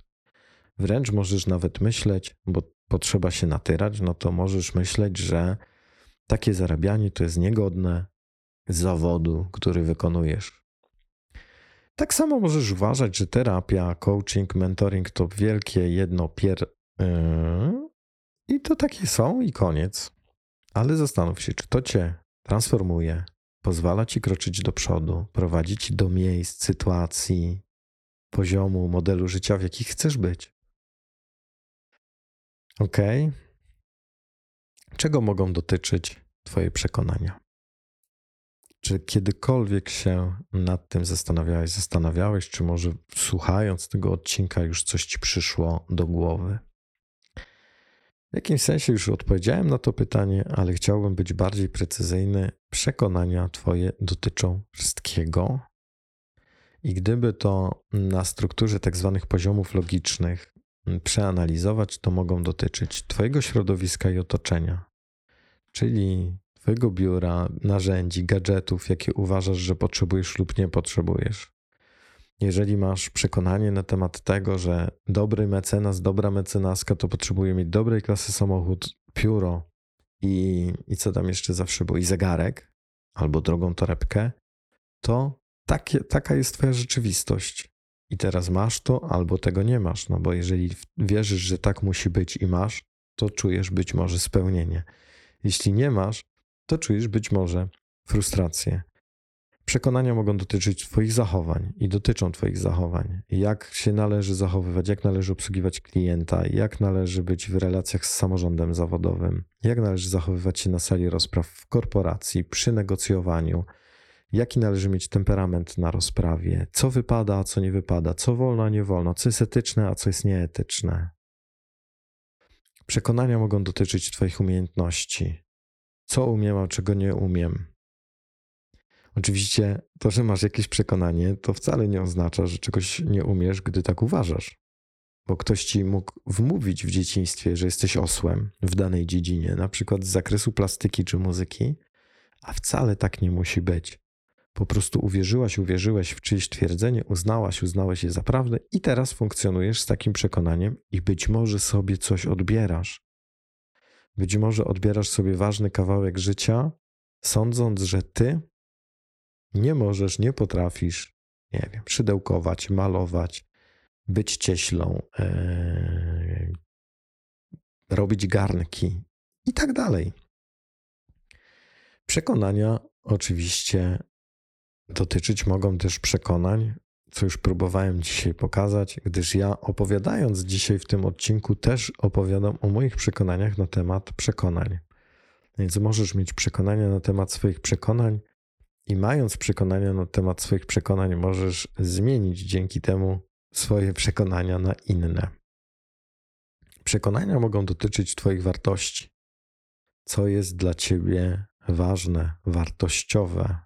Wręcz możesz nawet myśleć, bo potrzeba się natyrać, no to możesz myśleć, że takie zarabianie to jest niegodne zawodu, który wykonujesz. Tak samo możesz uważać, że terapia, coaching, mentoring to wielkie jedno pier. Yy, I to takie są i koniec. Ale zastanów się, czy to cię transformuje, pozwala ci kroczyć do przodu, prowadzi ci do miejsc, sytuacji, poziomu, modelu życia, w jakich chcesz być. Ok? Czego mogą dotyczyć Twoje przekonania? Czy kiedykolwiek się nad tym zastanawiałeś, zastanawiałeś, czy może słuchając tego odcinka już coś ci przyszło do głowy? W jakimś sensie już odpowiedziałem na to pytanie, ale chciałbym być bardziej precyzyjny. Przekonania Twoje dotyczą wszystkiego. I gdyby to na strukturze tak zwanych poziomów logicznych przeanalizować, to mogą dotyczyć Twojego środowiska i otoczenia, czyli Twojego biura, narzędzi, gadżetów, jakie uważasz, że potrzebujesz lub nie potrzebujesz. Jeżeli masz przekonanie na temat tego, że dobry mecenas, dobra mecenaska to potrzebuje mieć dobrej klasy samochód, pióro i, i co tam jeszcze zawsze było, i zegarek, albo drogą torebkę, to takie, taka jest Twoja rzeczywistość. I teraz masz to, albo tego nie masz. No bo jeżeli wierzysz, że tak musi być i masz, to czujesz być może spełnienie. Jeśli nie masz, to czujesz być może frustrację. Przekonania mogą dotyczyć Twoich zachowań i dotyczą Twoich zachowań. Jak się należy zachowywać, jak należy obsługiwać klienta, jak należy być w relacjach z samorządem zawodowym, jak należy zachowywać się na sali rozpraw w korporacji, przy negocjowaniu, jaki należy mieć temperament na rozprawie, co wypada, a co nie wypada, co wolno, a nie wolno, co jest etyczne, a co jest nieetyczne. Przekonania mogą dotyczyć Twoich umiejętności. Co umiem, a czego nie umiem. Oczywiście to, że masz jakieś przekonanie, to wcale nie oznacza, że czegoś nie umiesz, gdy tak uważasz. Bo ktoś ci mógł wmówić w dzieciństwie, że jesteś osłem w danej dziedzinie, na przykład z zakresu plastyki czy muzyki, a wcale tak nie musi być. Po prostu uwierzyłaś, uwierzyłeś w czyjeś twierdzenie, uznałaś, uznałeś je za prawdę i teraz funkcjonujesz z takim przekonaniem i być może sobie coś odbierasz. Być może odbierasz sobie ważny kawałek życia, sądząc, że ty nie możesz, nie potrafisz, nie wiem, szydełkować, malować, być cieślą, ee, robić garnki i tak dalej. Przekonania oczywiście dotyczyć mogą też przekonań, co już próbowałem dzisiaj pokazać, gdyż ja opowiadając dzisiaj w tym odcinku też opowiadam o moich przekonaniach na temat przekonań. Więc możesz mieć przekonania na temat swoich przekonań i mając przekonania na temat swoich przekonań, możesz zmienić dzięki temu swoje przekonania na inne. Przekonania mogą dotyczyć Twoich wartości. Co jest dla Ciebie ważne, wartościowe,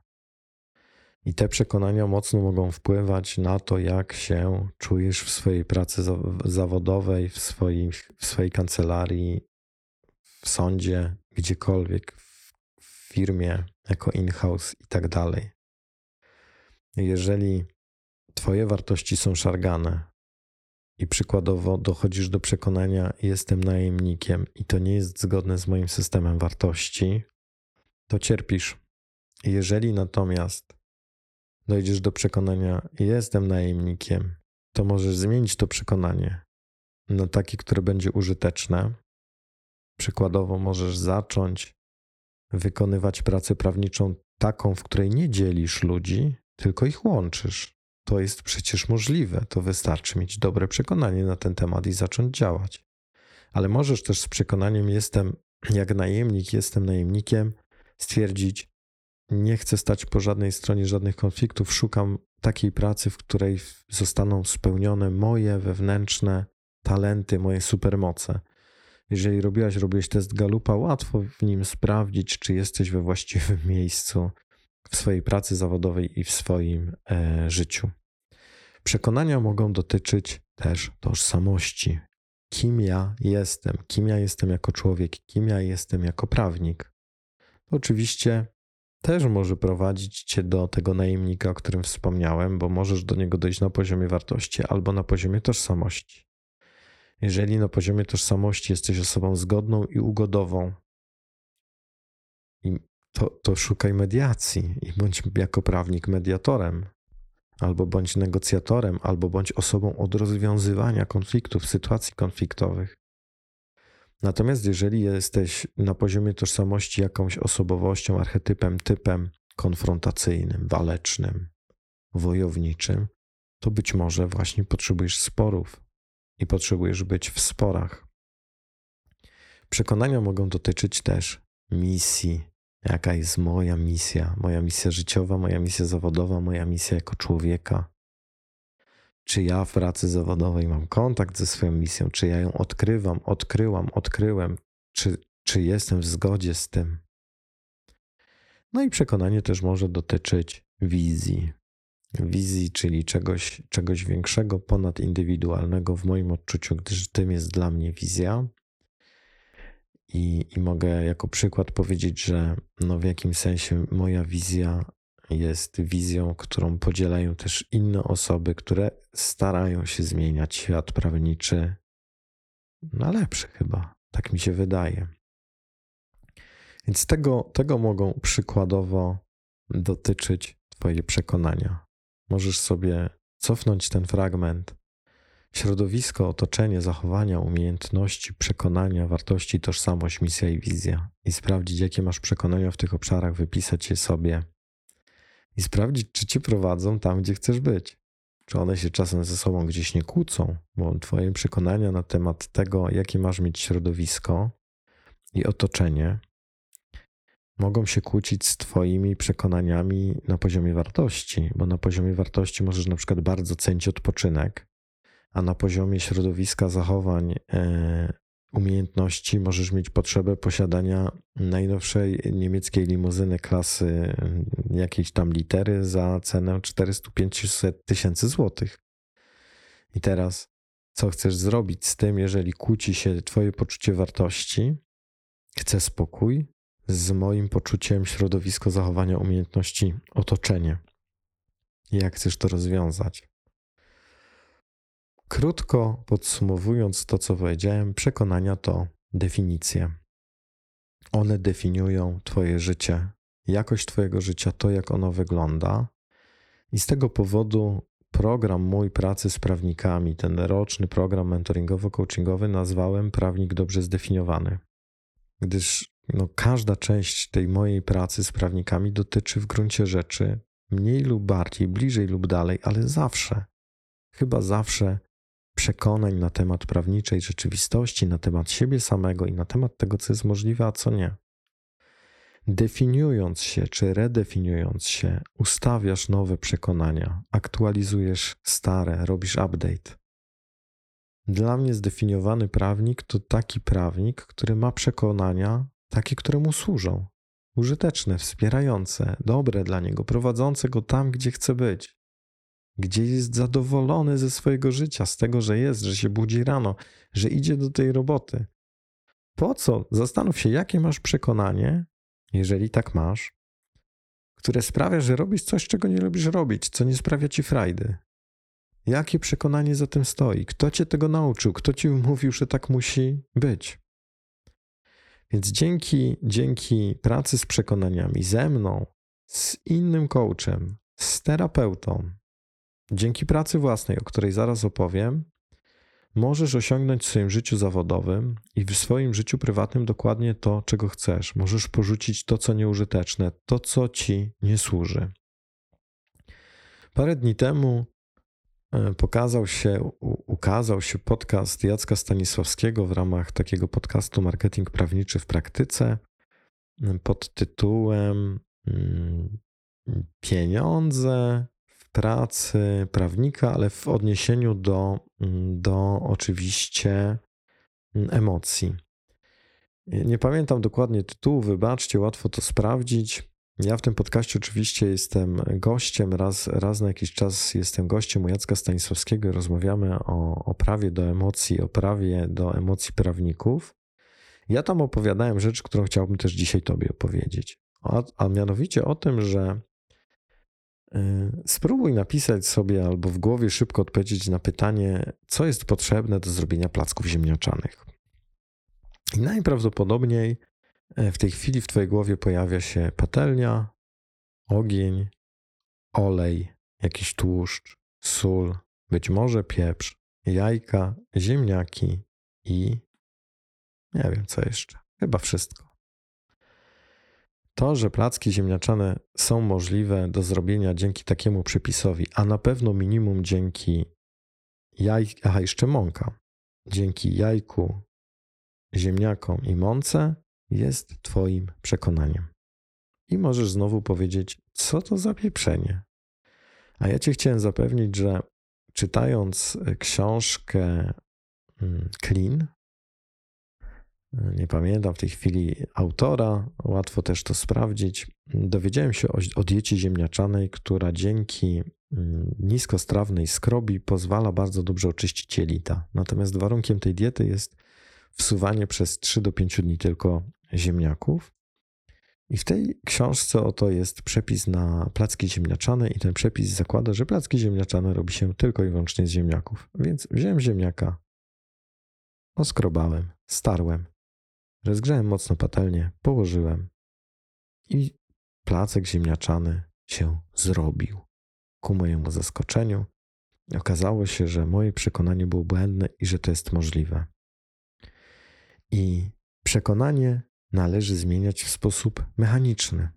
i te przekonania mocno mogą wpływać na to, jak się czujesz w swojej pracy zawodowej, w, swoim, w swojej kancelarii, w sądzie, gdziekolwiek, w firmie, jako in-house i tak dalej. Jeżeli Twoje wartości są szargane i przykładowo dochodzisz do przekonania, jestem najemnikiem i to nie jest zgodne z moim systemem wartości, to cierpisz. Jeżeli natomiast dojdziesz do przekonania, jestem najemnikiem, to możesz zmienić to przekonanie na takie, które będzie użyteczne. Przykładowo, możesz zacząć wykonywać pracę prawniczą taką, w której nie dzielisz ludzi, tylko ich łączysz. To jest przecież możliwe. To wystarczy mieć dobre przekonanie na ten temat i zacząć działać. Ale możesz też z przekonaniem, jestem jak najemnik, jestem najemnikiem, stwierdzić, nie chcę stać po żadnej stronie żadnych konfliktów. Szukam takiej pracy, w której zostaną spełnione moje wewnętrzne talenty, moje supermoce. Jeżeli robiłaś, robiłeś test Galupa, łatwo w nim sprawdzić, czy jesteś we właściwym [LAUGHS] miejscu w swojej pracy zawodowej i w swoim e, życiu. Przekonania mogą dotyczyć też tożsamości. Kim ja jestem? Kim ja jestem jako człowiek? Kim ja jestem jako prawnik? Oczywiście też może prowadzić cię do tego najemnika, o którym wspomniałem, bo możesz do niego dojść na poziomie wartości albo na poziomie tożsamości. Jeżeli na poziomie tożsamości jesteś osobą zgodną i ugodową, to, to szukaj mediacji i bądź jako prawnik mediatorem, albo bądź negocjatorem, albo bądź osobą od rozwiązywania konfliktów, sytuacji konfliktowych. Natomiast jeżeli jesteś na poziomie tożsamości jakąś osobowością, archetypem, typem konfrontacyjnym, walecznym, wojowniczym, to być może właśnie potrzebujesz sporów i potrzebujesz być w sporach. Przekonania mogą dotyczyć też misji. Jaka jest moja misja, moja misja życiowa, moja misja zawodowa, moja misja jako człowieka. czy ja w pracy zawodowej mam kontakt ze swoją misją, czy ja ją odkrywam, odkryłam, odkryłem, czy, czy jestem w zgodzie z tym. No i przekonanie też może dotyczyć wizji. Wizji, czyli czegoś, czegoś większego, ponadindywidualnego w moim odczuciu, gdyż tym jest dla mnie wizja. I, I mogę jako przykład powiedzieć, że no w jakim sensie moja wizja jest wizją, którą podzielają też inne osoby, które starają się zmieniać świat prawniczy na lepszy chyba. Tak mi się wydaje. Więc tego, tego mogą przykładowo dotyczyć Twoje przekonania. Możesz sobie cofnąć ten fragment. Środowisko, otoczenie, zachowania, umiejętności, przekonania, wartości, tożsamość, misja i wizja. I sprawdzić, jakie masz przekonania w tych obszarach, wypisać je sobie i sprawdzić, czy cię prowadzą tam, gdzie chcesz być. Czy one się czasem ze sobą gdzieś nie kłócą, bo Twoje przekonania na temat tego, jakie masz mieć środowisko i otoczenie, mogą się kłócić z Twoimi przekonaniami na poziomie wartości, bo na poziomie wartości możesz na przykład bardzo cenić odpoczynek, a na poziomie środowiska zachowań, e, umiejętności możesz mieć potrzebę posiadania najnowszej niemieckiej limuzyny klasy mm, jakiejś tam litery za cenę 400-500 tysięcy złotych. I teraz, co chcesz zrobić z tym, jeżeli kłóci się Twoje poczucie wartości? Chcę spokój z moim poczuciem środowisko zachowania umiejętności, otoczenie. Jak chcesz to rozwiązać? Krótko podsumowując to, co powiedziałem, przekonania to definicje. One definiują Twoje życie, jakość Twojego życia, to jak ono wygląda. I z tego powodu program mój pracy z prawnikami, ten roczny program mentoringowo-coachingowy, nazwałem Prawnik Dobrze Zdefiniowany. Gdyż no, każda część tej mojej pracy z prawnikami dotyczy w gruncie rzeczy mniej lub bardziej, bliżej lub dalej, ale zawsze, chyba zawsze przekonań na temat prawniczej rzeczywistości, na temat siebie samego i na temat tego, co jest możliwe, a co nie. Definiując się czy redefiniując się, ustawiasz nowe przekonania, aktualizujesz stare, robisz update. Dla mnie zdefiniowany prawnik to taki prawnik, który ma przekonania takie, które mu służą, użyteczne, wspierające, dobre dla niego, prowadzące go tam, gdzie chce być gdzie jest zadowolony ze swojego życia, z tego, że jest, że się budzi rano, że idzie do tej roboty. Po co? Zastanów się, jakie masz przekonanie, jeżeli tak masz, które sprawia, że robisz coś, czego nie lubisz robić, co nie sprawia ci frajdy. Jakie przekonanie za tym stoi? Kto cię tego nauczył? Kto ci mówił, że tak musi być? Więc dzięki, dzięki pracy z przekonaniami ze mną, z innym coachem, z terapeutą, Dzięki pracy własnej, o której zaraz opowiem, możesz osiągnąć w swoim życiu zawodowym i w swoim życiu prywatnym dokładnie to, czego chcesz. Możesz porzucić to, co nieużyteczne, to, co ci nie służy. Parę dni temu pokazał się, ukazał się podcast Jacka Stanisławskiego w ramach takiego podcastu Marketing Prawniczy w Praktyce pod tytułem mm, Pieniądze pracy prawnika, ale w odniesieniu do, do oczywiście emocji. Nie pamiętam dokładnie tytułu, wybaczcie, łatwo to sprawdzić. Ja w tym podcaście oczywiście jestem gościem, raz, raz na jakiś czas jestem gościem u Jacka Stanisławskiego i rozmawiamy o, o prawie do emocji, o prawie do emocji prawników. Ja tam opowiadałem rzecz, którą chciałbym też dzisiaj Tobie opowiedzieć. A, a mianowicie o tym, że Y, spróbuj napisać sobie albo w głowie szybko odpowiedzieć na pytanie, co jest potrzebne do zrobienia placków ziemniaczanych. I najprawdopodobniej w tej chwili w Twojej głowie pojawia się patelnia, ogień, olej, jakiś tłuszcz, sól, być może pieprz, jajka, ziemniaki i nie wiem co jeszcze. Chyba wszystko. To, że placki ziemniaczane są możliwe do zrobienia dzięki takiemu przepisowi, a na pewno minimum dzięki jaj, aha, jeszcze mąka, dzięki jajku, ziemniakom i mące, jest Twoim przekonaniem. I możesz znowu powiedzieć, co to za pieprzenie. A ja Cię chciałem zapewnić, że czytając książkę mm, Clean, nie pamiętam w tej chwili autora, łatwo też to sprawdzić. Dowiedziałem się o, o diecie ziemniaczanej, która dzięki mm, niskostrawnej skrobi pozwala bardzo dobrze oczyścić jelita. Natomiast warunkiem tej diety jest wsuwanie przez 3 do 5 dni tylko ziemniaków. I w tej książce oto jest przepis na placki ziemniaczane i ten przepis zakłada, że placki ziemniaczane robi się tylko i wyłącznie z ziemniaków. Więc wziąłem ziemniaka, oskrobałem, starłem, rozgrzałem mocno patelnię, położyłem i placek ziemniaczany się zrobił. Ku mojemu zaskoczeniu okazało się, że moje przekonanie było błędne i że to jest możliwe. I przekonanie należy zmieniać w sposób mechaniczny,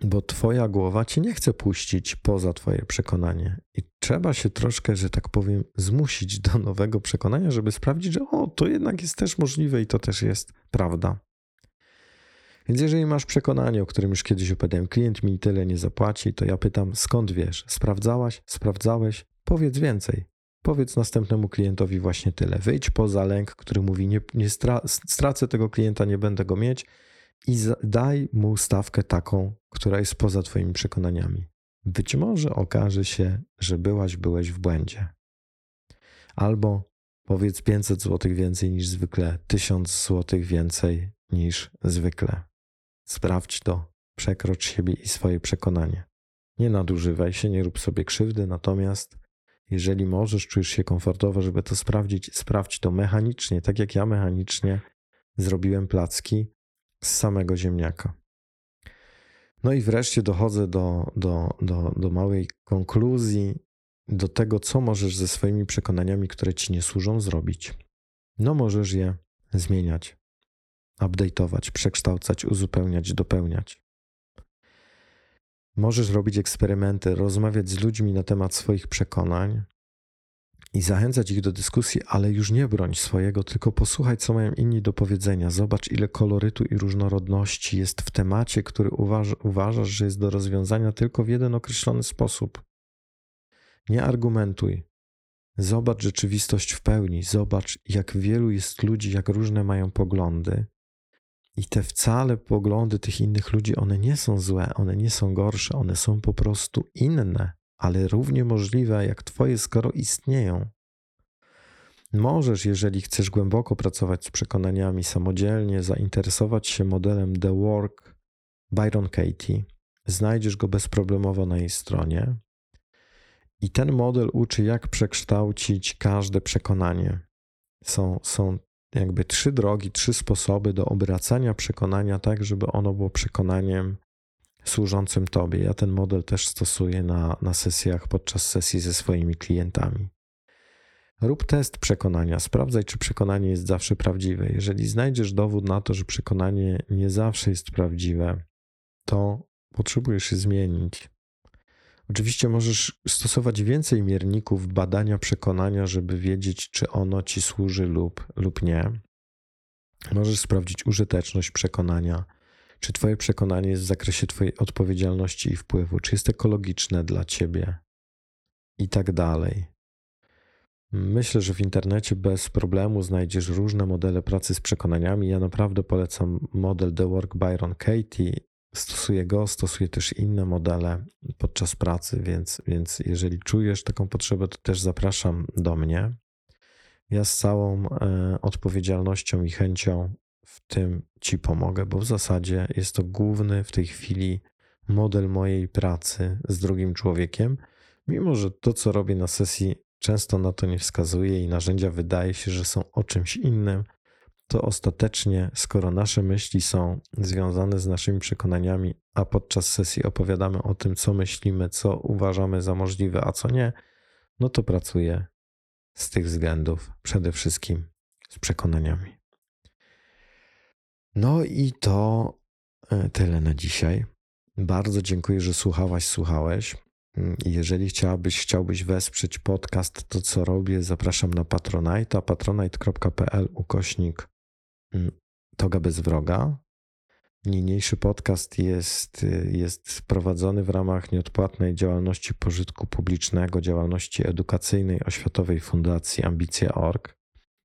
bo Twoja głowa Cię nie chce puścić poza Twoje przekonanie. I trzeba się troszkę, że tak powiem, zmusić do nowego przekonania, żeby sprawdzić, że o, to jednak jest też możliwe i to też jest prawda. Więc jeżeli masz przekonanie, o którym już kiedyś opowiadałem, klient mi tyle nie zapłaci, to ja pytam, skąd wiesz? Sprawdzałaś? Sprawdzałeś? Powiedz więcej. Powiedz następnemu klientowi właśnie tyle. Wyjdź poza lęk, który mówi: Nie, nie stra stracę tego klienta, nie będę go mieć, i daj mu stawkę taką, która jest poza Twoimi przekonaniami. Być może okaże się, że byłaś, byłeś w błędzie. Albo powiedz 500 zł więcej niż zwykle, 1000 zł więcej niż zwykle. Sprawdź to, przekrocz siebie i swoje przekonanie. Nie nadużywaj się, nie rób sobie krzywdy, natomiast jeżeli możesz, czujesz się komfortowo, żeby to sprawdzić, sprawdź to mechanicznie, tak jak ja mechanicznie zrobiłem placki z samego ziemniaka. No i wreszcie dochodzę do, do, do, do małej konkluzji, do tego, co możesz ze swoimi przekonaniami, które ci nie służą, zrobić. No, możesz je zmieniać, update'ować, przekształcać, uzupełniać, dopełniać. Możesz robić eksperymenty, rozmawiać z ludźmi na temat swoich przekonań i zachęcać ich do dyskusji, ale już nie broń swojego, tylko posłuchaj, co mają inni do powiedzenia. Zobacz, ile kolorytu i różnorodności jest w temacie, który uważa, uważasz, że jest do rozwiązania tylko w jeden określony sposób. Nie argumentuj. Zobacz rzeczywistość w pełni. Zobacz, jak wielu jest ludzi, jak różne mają poglądy i te wcale poglądy tych innych ludzi, one nie są złe, one nie są gorsze, one są po prostu inne, ale równie możliwe jak Twoje, skoro istnieją. Możesz, jeżeli chcesz głęboko pracować z przekonaniami samodzielnie, zainteresować się modelem The Work Byron Katie. Znajdziesz go bezproblemowo na jej stronie. I ten model uczy, jak przekształcić każde przekonanie. Są, są jakby trzy drogi, trzy sposoby do obracania przekonania tak, żeby ono było przekonaniem służącym Tobie. Ja ten model też stosuję na, na sesjach, podczas sesji ze swoimi klientami. Rób test przekonania, sprawdzaj, czy przekonanie jest zawsze prawdziwe. Jeżeli znajdziesz dowód na to, że przekonanie nie zawsze jest prawdziwe, to potrzebujesz się zmienić. Oczywiście możesz stosować więcej mierników badania przekonania, żeby wiedzieć, czy ono ci służy lub, lub nie. Możesz sprawdzić użyteczność przekonania, czy Twoje przekonanie jest w zakresie Twojej odpowiedzialności i wpływu, czy jest ekologiczne dla Ciebie i tak dalej. Myślę, że w internecie bez problemu znajdziesz różne modele pracy z przekonaniami. Ja naprawdę polecam model The Work Byron Katie stosuję go, stosuję też inne modele podczas pracy, więc, więc jeżeli czujesz taką potrzebę, to też zapraszam do mnie. Ja z całą e, odpowiedzialnością i chęcią w tym Ci pomogę, bo w zasadzie jest to główny w tej chwili model mojej pracy z drugim człowiekiem, mimo że to, co robię na sesji, często na to nie wskazuje i narzędzia wydaje się, że są o czymś innym to ostatecznie, skoro nasze myśli są związane z naszymi przekonaniami, a podczas sesji opowiadamy o tym, co myślimy, co uważamy za możliwe, a co nie, no to pracuję z tych względów przede wszystkim z przekonaniami. No i to e, tyle na dzisiaj. Bardzo dziękuję, że słuchałaś, słuchałeś. Mm, jeżeli chciałabyś, chciałbyś wesprzeć podcast, to co robię, zapraszam na Patronite, patronite.pl ukośnik toga bez wroga. Niniejszy podcast jest, jest prowadzony w ramach nieodpłatnej działalności pożytku publicznego, działalności edukacyjnej Oświatowej Fundacji Ambicja.org.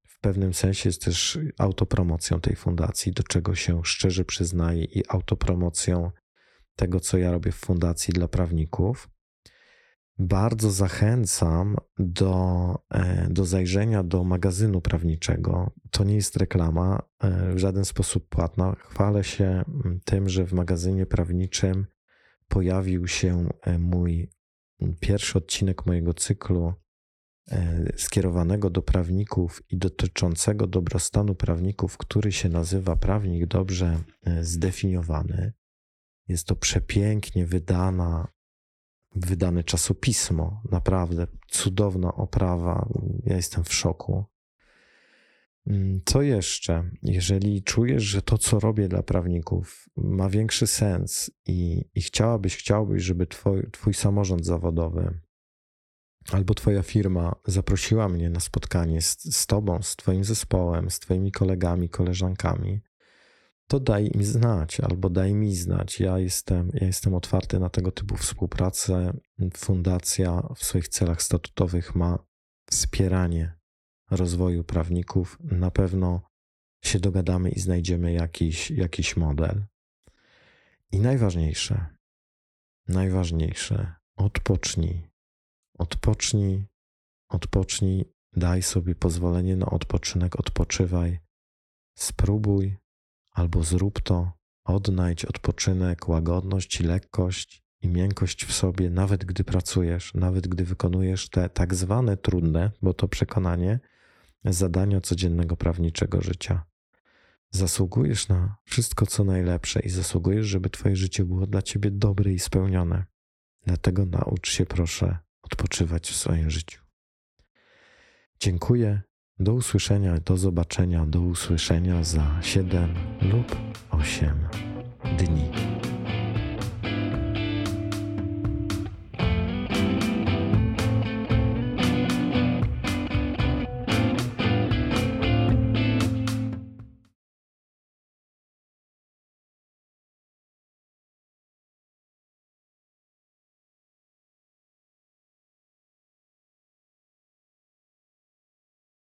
W pewnym sensie jest też autopromocją tej fundacji, do czego się szczerze przyznaję, i autopromocją tego, co ja robię w fundacji dla prawników. Bardzo zachęcam do, e, do zajrzenia do magazynu prawniczego. To nie jest reklama, e, w żaden sposób płatna. Chwalę się tym, że w magazynie prawniczym pojawił się e, mój pierwszy odcinek mojego cyklu skierowanego do prawników i dotyczącego dobrostanu prawników, który się nazywa Prawnik Dobrze Zdefiniowany. Jest to przepięknie wydana wydane czasopismo. Naprawdę cudowna oprawa. Ja jestem w szoku. Mm, co jeszcze? Jeżeli czujesz, że to, co robię dla prawników, ma większy sens i, i chciałabyś, chciałbyś, żeby twoj, twój samorząd zawodowy albo twoja firma zaprosiła mnie na spotkanie z, z tobą, z twoim zespołem, z twoimi kolegami, koleżankami, to daj im znać albo daj mi znać. Ja jestem, ja jestem otwarty na tego typu współpracę. Fundacja w swoich celach statutowych ma wspieranie rozwoju prawników. Na pewno się dogadamy i znajdziemy jakiś, jakiś model. I najważniejsze, najważniejsze, odpocznij. Odpocznij, odpocznij, daj sobie pozwolenie na odpoczynek, odpoczywaj, spróbuj albo zrób to, odnajdź odpoczynek, łagodność, lekkość i miękkość w sobie, nawet gdy pracujesz, nawet gdy wykonujesz te tak zwane trudne, bo to przekonanie, zadania codziennego prawniczego życia. Zasługujesz na wszystko, co najlepsze i zasługujesz, żeby Twoje życie było dla Ciebie dobre i spełnione. Dlatego naucz się, proszę, odpoczywać w swoim życiu. Dziękuję do usłyszenia, do zobaczenia, do usłyszenia za 7 lub 8 dni.